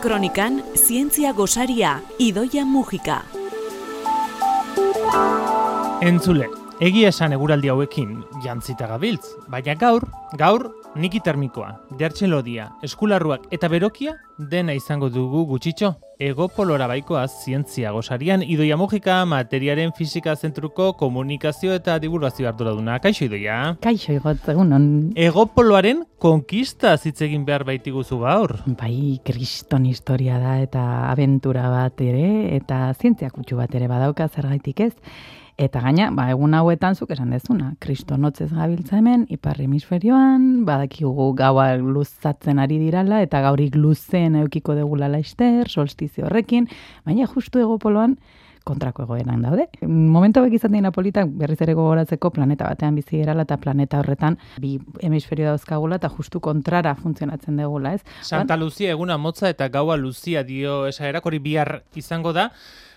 Kronikan, zientzia gosaria, idoia mugika. Entzule, egia esan eguraldi hauekin jantzita gabiltz, baina gaur, gaur, niki termikoa, dertxelodia, eskularruak eta berokia dena izango dugu gutxitxo. Ego polora baikoaz zientzia gosarian, idoia mugika materiaren fisika zentruko komunikazio eta divulgazio arduraduna. Kaixo idoia? Kaixo igot, egunon. Ego poloaren konkista zitzegin behar baitiguzu gaur. Bai, kriston historia da eta aventura bat ere, eta zientzia kutsu bat ere badauka zergaitik ez. Eta gaina, ba, egun hauetan zuk esan dezuna, kristonotzez gabiltza hemen, ipar hemisferioan, badakigu gaua luzatzen ari dirala, eta gaurik luzen eukiko degula laister, solstizio horrekin, baina justu egopoloan, kontrako egoeran daude. Momento bek izan dira politak berriz ere gogoratzeko planeta batean bizi gerala eta planeta horretan bi hemisferio dauzkagula eta justu kontrara funtzionatzen degula, ez? Santa Lucia eguna motza eta gaua Lucia dio esaerak hori bihar izango da.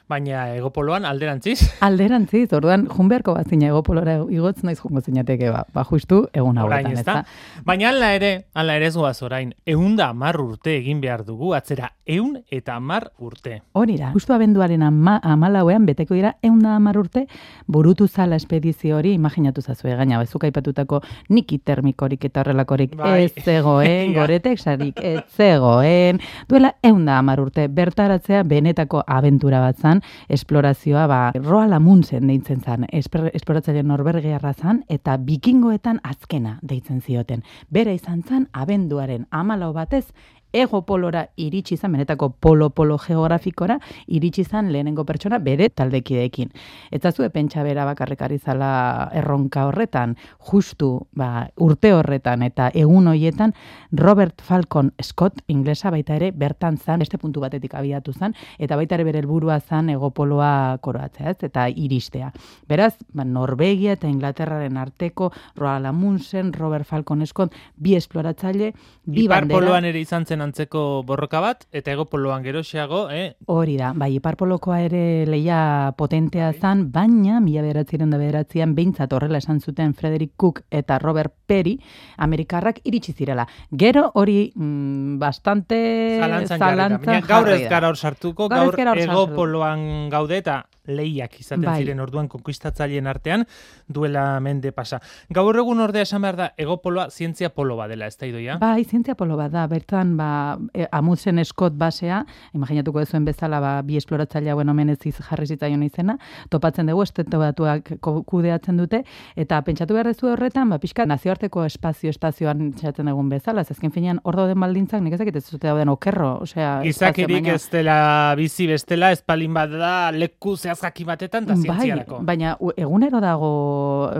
Baina egopoloan alderantziz? Alderantziz, orduan, jun beharko bat zina egopolora igotz noiz jungo zinateke, ba, ba justu egun hauetan, ez da? Baina ala ere, ala ere ez guaz orain, eun da amar urte egin behar dugu, atzera, eun eta amar urte. Hori da, justu abenduaren ama, amalauean, beteko dira, eun da amar urte, burutu zala espedizio hori, imaginatu zazue, gaina, bezuka ipatutako niki termikorik eta horrelakorik bai. ez zegoen, goretek sarik ez zegoen, duela eun da amar urte, bertaratzea benetako abentura bat zan, esplorazioa ba, roa lamuntzen deitzen zan, esploratzaile norbergearra zan, eta bikingoetan azkena deitzen zioten. Bera izan zan, abenduaren amalau batez, ego polora iritsi izan, benetako polo-polo geografikora, iritsi izan lehenengo pertsona bere taldekideekin. Eta zue pentsa bera bakarrekari zala erronka horretan, justu ba, urte horretan eta egun hoietan, Robert Falcon Scott, inglesa baita ere, bertan zan, beste puntu batetik abiatu zan, eta baita ere bere helburua zan egopoloa koroatzea, ez? eta iristea. Beraz, ba, Norvegia eta Inglaterraren arteko, Roald Amundsen, Robert Falcon Scott, bi esploratzaile, bi bandera. ere izan zen antzeko borroka bat, eta egopoloan geroxeago, eh? Hori da, bai, iparpolokoa ere leia potentea bai. zan, baina, mila beratziren da beratzean, behintzat horrela esan zuten Frederick Cook eta Robert Perry, Amerikarrak iritsi zirela. Gero hori mm, bastante zalantzan, zalantzan Gaur ez gara hor sartuko, gaur, gaur egopoloan gaude eta lehiak izaten bai. ziren orduan konkistatzaileen artean duela mende pasa. Gaur egun ordea esan behar da egopoloa zientzia polo badela, ez da idoia? Bai, zientzia polo bada, bertan ba, e, amutzen eskot basea, imaginatuko duzuen bezala ba, bi esploratzailea bueno, omen ez jarri zitzaion izena, topatzen dugu esteto batuak kudeatzen dute, eta pentsatu behar dezu horretan, ba, pixka nazioarteko espazio estazioan txatzen dugun bezala, zazken finean hor dauden baldintzak, nik ezakit ez zute dauden okerro, osea... Izakirik ez dela bizi bestela, espalin bat da, leku zehaz jaki batetan, eta bai, baina egunero dago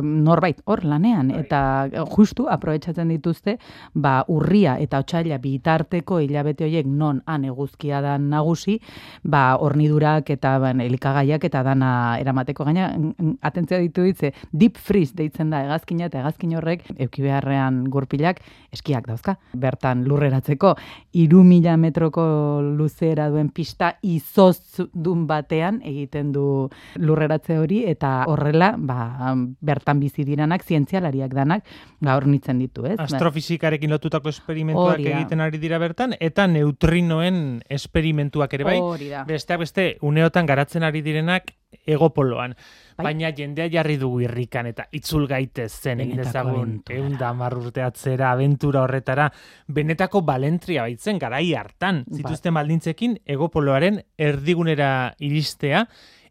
norbait hor lanean, bai. eta justu aprobetsatzen dituzte, ba, urria eta otxaila bitarteko hilabete horiek non han eguzkia da nagusi, ba, hornidurak eta ban, elikagaiak eta dana eramateko gaina, atentzia ditu ditze, deep freeze deitzen da egazkina eta egazkin horrek, euki beharrean gurpilak, eskiak dauzka. Bertan lurreratzeko, iru mila metroko luzera duen pista izoz dun batean egiten du lurreratze hori eta horrela ba, bertan bizi diranak zientzialariak danak gaur nitzen ditu, ez? Astrofisikarekin lotutako esperimentuak egiten ari dira bertan eta neutrinoen esperimentuak ere bai. Besteak beste uneotan garatzen ari direnak egopoloan. Bai. Baina jendea jarri dugu irrikan eta itzul gaitez zen egin ezagun egun da marrurte atzera, aventura horretara, benetako balentria baitzen garai hartan. Ba. Zituzten baldintzekin egopoloaren erdigunera iristea,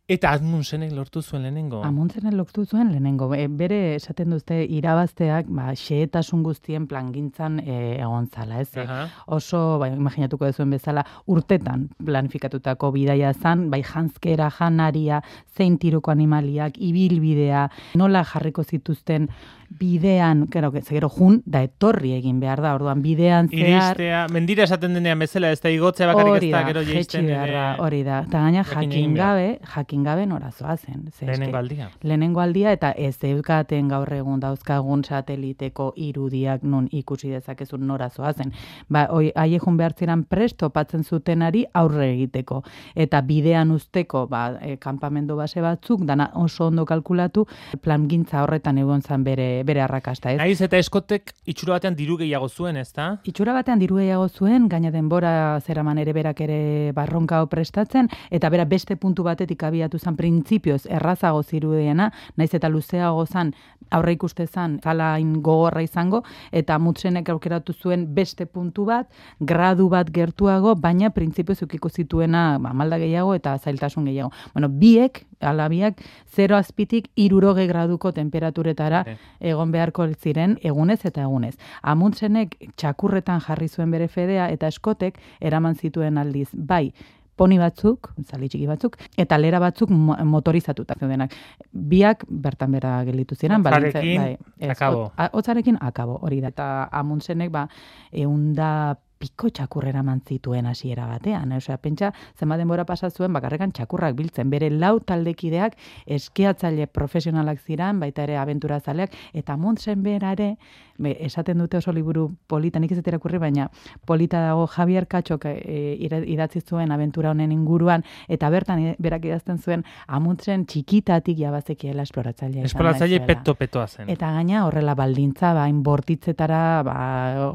Eta Amundsenek lortu zuen lehenengo. Amundsenek lortu zuen lehenengo. E, bere esaten duzte irabazteak, ba, xeetasun guztien plangintzan e, egon zala, ez? Uh Oso, bai, imaginatuko duzuen bezala, urtetan planifikatutako bidaia zan, bai, janskera, janaria, zein tiruko animaliak, ibilbidea, nola jarriko zituzten bidean, que gero jun da etorri egin behar da. Orduan bidean zehar Iristea, mendira esaten denean bezala, ez da igotzea bakarrik ez da gero jeisten ere. Hori da. Ta gaina jakin gabe, jakin gabe norazoa zen, Lehenengo aldia. Lehenengo aldia eta ez eukaten gaur egun dauzkagun sateliteko irudiak nun ikusi dezakezun norazoa zen. Ba, hoi haie jun behartzeran presto patzen zutenari aurre egiteko eta bidean usteko, ba, e, kanpamendu base batzuk dana oso ondo kalkulatu plangintza horretan egon zan bere bere arrakasta, ez? Naiz eta eskotek itxura batean diru gehiago zuen, ez da? Itxura batean diru gehiago zuen, gaina denbora zeraman ere berak ere barronka prestatzen, eta bera beste puntu batetik abiatu zen printzipioz errazago zirudiena, naiz eta luzeago zan aurre ikuste zan zalain gogorra izango, eta mutsenek aukeratu zuen beste puntu bat, gradu bat gertuago, baina printzipioz ukiko zituena ba, malda gehiago eta zailtasun gehiago. Bueno, biek, alabiak, zero azpitik iruroge graduko temperaturetara egon beharko ziren egunez eta egunez. Amuntzenek txakurretan jarri zuen bere fedea eta eskotek eraman zituen aldiz. Bai, poni batzuk, zali txiki batzuk, eta lera batzuk motorizatuta zeudenak. Biak bertan bera gelitu ziren. Otzarekin, bai, akabo. Otzarekin, akabo, hori da. Eta amuntzenek, ba, eunda piko txakurrera mantzituen hasiera batean. Osea, pentsa, zenba denbora pasa zuen bakarrekan txakurrak biltzen. Bere lau taldekideak eskiatzaile profesionalak ziran, baita ere abentura zaleak, eta muntzen berare, be, esaten dute oso liburu polita, nik ez irakurri, baina polita dago Javier Katxok e, idatzi zuen abentura honen inguruan, eta bertan e, berak idazten zuen, amuntzen txikitatik jabazekiela esploratzailea. Esploratzaile peto-petoa zen. Eta gaina horrela baldintza, bain bortitzetara ba,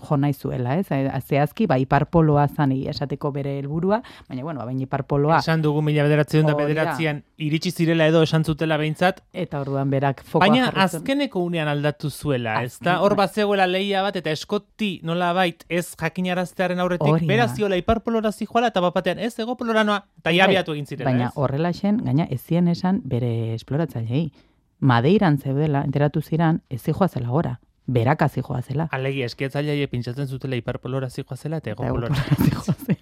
jo naizuela, ez? Zeazki, ba, iparpoloa zan esateko bere helburua, baina, bueno, ba, baina iparpoloa... Esan dugu mila bederatzen da bederatzean, iritsi zirela edo esan zutela behintzat. Eta orduan berak fokoa Baina azkeneko unean aldatu zuela, ez da? Hor bazegoela leia bat, eta eskoti nola bait ez jakinaraztearen aurretik, beraziola iparpolora zijoala, eta bapatean ez ego poloranoa, eta jabiatu egin zirela, Baina horrela xen, gaina ez zien esan bere esploratzailei. Madeiran zeudela, enteratu ziran, ez zijoa zela gora beraka zijoa zela. Alegi, eskietzailea pintzatzen zutela hiperpolora zijoa zela eta ego polora zijoa zen.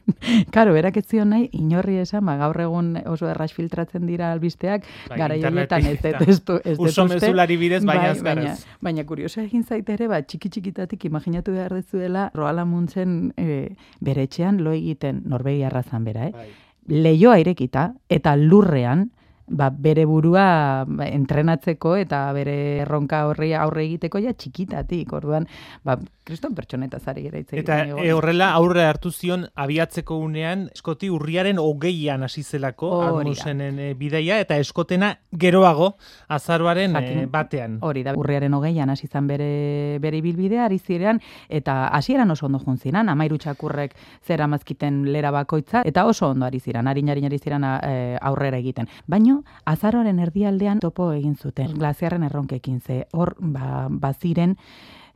Karo, berak ez zion nahi, inorri esan, ba, gaur egun oso erraz filtratzen dira albizteak, bai, gara hiletan ez dut ez dut Uso mezulari bidez, baina bai, baina, baina kurioso egin zaitere, ba, txiki txikitatik imaginatu behar dezuela, roala muntzen e, bere etxean lo egiten Norvegia arrazan bera, eh? Bai. Leioa irekita eta lurrean, ba, bere burua ba, entrenatzeko eta bere erronka horri aurre egiteko ja txikitatik. Orduan, ba, kriston pertsoneta zari ere Eta e, horrela aurre hartu zion abiatzeko unean eskoti urriaren hogeian hasi zelako admusenen e, bideia eta eskotena geroago azaroaren e, batean. Hori da, urriaren hogeian hasi zan bere, bere bilbidea ari zirean eta hasieran oso ondo juntzinan, amairu txakurrek zera mazkiten lera bakoitza eta oso ondo ari ziren, harin harin ari ziren e, aurrera egiten. Baino, azaroaren erdialdean topo egin zuten, glaziarren erronkekin ze, hor, ba, baziren,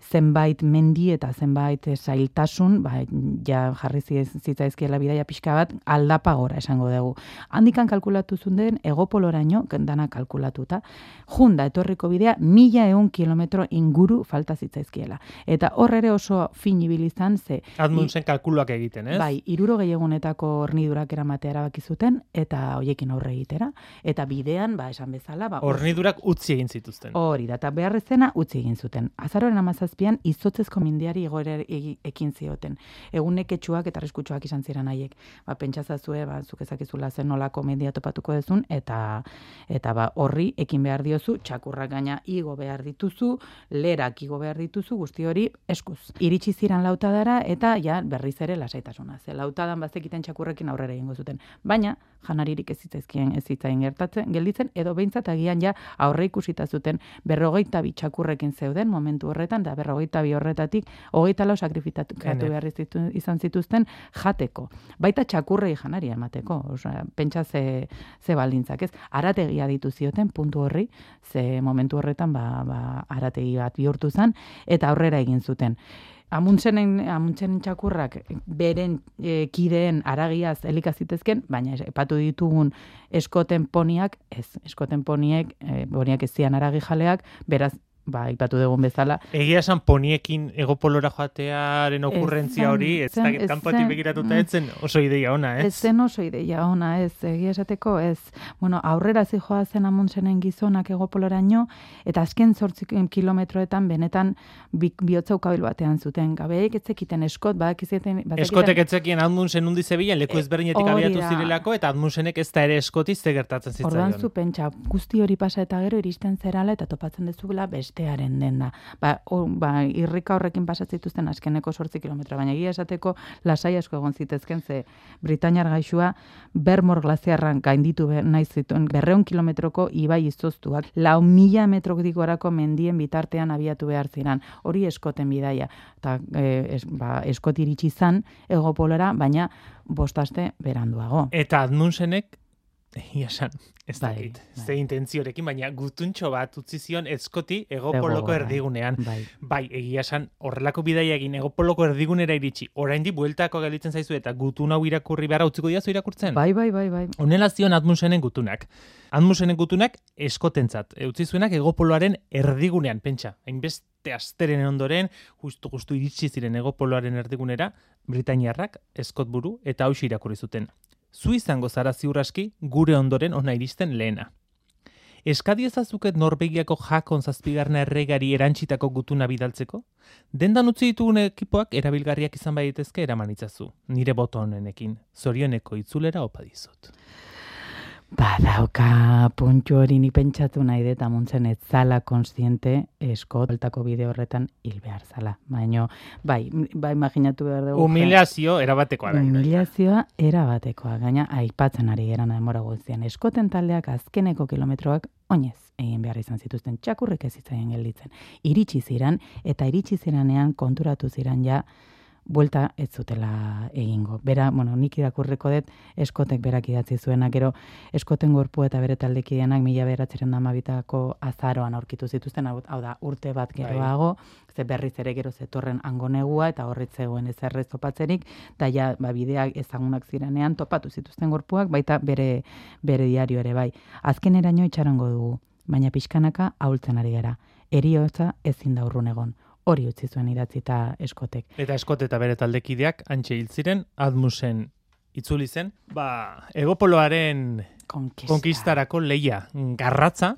zenbait mendi eta zenbait zailtasun, ba, ja jarri zitzaizkiela bidaia pixka bat, aldapa gora esango dugu. Handikan kalkulatu zunden, egopoloraino, dana kalkulatuta, junda etorriko bidea, mila eun kilometro inguru falta zitzaizkiela. Eta horre ere oso fin ibilizan, ze... Admuntzen kalkuluak egiten, ez? Bai, iruro gehiegunetako hornidurak eramatea erabaki zuten, eta hoiekin aurre egitera. Eta bidean, ba, esan bezala... Ba, hornidurak utzi egin zituzten. Hori da, eta beharrezena utzi egin zuten. Azaroren amazaz zazpian izotzezko mindiari egoera ekin zioten. Egunek etxuak eta reskutsuak izan ziren haiek. Ba, pentsazazue, ba, zuk ezakizula zen nolako media topatuko dezun, eta eta ba, horri ekin behar diozu, txakurrak gaina igo behar dituzu, lerak igo behar dituzu, guzti hori eskuz. Iritsi ziren lautadara, eta ja berriz ere lasaitasuna. Ze lautadan bazekiten txakurrekin aurrera egingo zuten. Baina, janaririk ez zitzaizkien ez zitzain gertatzen, gelditzen, edo behintzat agian ja aurre ikusita zuten berrogeita bitxakurrekin zeuden momentu horretan, da berrogeita bi horretatik, hogeita lau sakrifitatu behar izan zituzten jateko. Baita txakurrei janaria emateko, osea, pentsa ze, ze baldintzak, ez? Arategia ditu zioten, puntu horri, ze momentu horretan, ba, ba, arategi bat bihurtu zen, eta aurrera egin zuten. Amuntzenen, amuntzenen txakurrak beren e, kideen aragiaz elikazitezken, baina epatu ditugun eskoten poniak, ez, eskoten poniek, e, poniak ez zian aragi jaleak, beraz ba, ipatu dugun bezala. Egia esan poniekin egopolora joatearen okurrentzia hori, ez da kanpotik begiratuta etzen oso ideia ona, ez? Ez zen oso ideia ona, ez, egia esateko, ez, bueno, aurrera zijoa zen amuntzenen gizonak egopolora nio, eta azken zortzik kilometroetan benetan bi, bihotza ukabil batean zuten, gabeik etzekiten eskot, badak izeten... Eskotek etzekien admunzen undi zebilen, leku eh, ezberdinetik abiatu zirelako, eta admunzenek ez da ere eskotiz gertatzen zitzaion. Ordan zu pentsa, guzti hori pasa eta gero iristen zerala, eta topatzen dezugula, best bestearen denda. Ba, o, ba, irrika horrekin pasatzituzten azkeneko sortzi kilometra, baina egia esateko lasai asko egon zitezken ze Britaniar gaixua bermor glaziarran gainditu nahi zituen berreun kilometroko ibai izoztuak, lau mila metrok digorako mendien bitartean abiatu behar ziren. Hori eskoten bidaia. Eta e, ba, eskot iritsi zan egopolora, baina bostaste beranduago. Eta Admundsenek Ia esan, ez bai, dakit, bai. ze intentziorekin, baina gutuntxo bat utzi zion ezkoti egopoloko erdigunean. Bai. bai, egia esan, horrelako bidaia egin egopoloko erdigunera iritsi. Orain di, bueltako galitzen zaizu eta gutun hau irakurri behar utziko diazu irakurtzen? Bai, bai, bai, bai. Honela zion Admusenen gutunak. Admusenen gutunak eskotentzat. Utzi zuenak egopoloaren erdigunean, pentsa. Hainbeste asteren ondoren, justu justu iritsi ziren egopoloaren erdigunera, Britainiarrak, eskotburu eta hausi irakurri zuten zu izango zara ziurraski gure ondoren ona iristen lehena. Eskadi ezazuket Norvegiako jakon zazpigarna erregari erantzitako gutuna bidaltzeko? Dendan utzi ditugun ekipoak erabilgarriak izan baitezke eraman itzazu, nire boto honenekin, zorioneko itzulera opa dizut. Badauka puntu hori ni pentsatu nahi dut amuntzen ez zala konstiente esko beltako bideo horretan hil behar zala. Baina, bai, bai imaginatu behar dugu. Humilazio erabatekoa da. Humilazioa erabatekoa. Gaina, aipatzen ari geran demora guztian. Eskoten taldeak azkeneko kilometroak oinez egin behar izan zituzten txakurrek ez itzaien gelditzen. Iritsi ziran, eta iritsi ziranean konturatu ziran ja, buelta ez zutela egingo. Bera, bueno, nik irakurreko dut eskotek berak idatzi zuena, gero eskoten gorpu eta bere taldekidenak mila beratzeren damabitako azaroan aurkitu zituzten, hau, da, urte bat bai. geroago, ze berriz ere gero zetorren angonegua eta horretzegoen ez errez topatzerik, eta ja, ba, bideak ezagunak ziranean topatu zituzten gorpuak, baita bere, bere diario ere bai. Azken eraino itxarango dugu, baina pixkanaka ahultzen ari gara. Eriotza ezin da urrun egon hori utzi zuen idatzita eskotek. Eta eskote eta bere taldekideak antxe hil ziren Admusen itzuli zen, ba, egopoloaren Konkista. konkistarako leia garratza,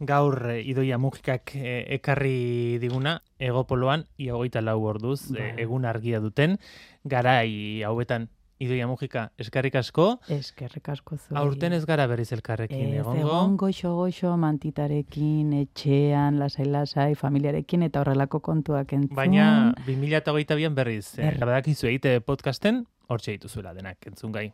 gaur e, idoia mugikak e, ekarri diguna, egopoloan, ia hogeita lau orduz, e, egun argia duten, garai hauetan Idoia Mujika, eskerrik asko. Eskerrik asko zu. Aurten ez gara berriz elkarrekin ez, egongo. Egon goxo goxo mantitarekin, etxean, lasai lasai, familiarekin eta horrelako kontuak entzun. Baina 2008an berriz, eh, er. badak izu egite podcasten, hor txeitu zuela denak entzun gai.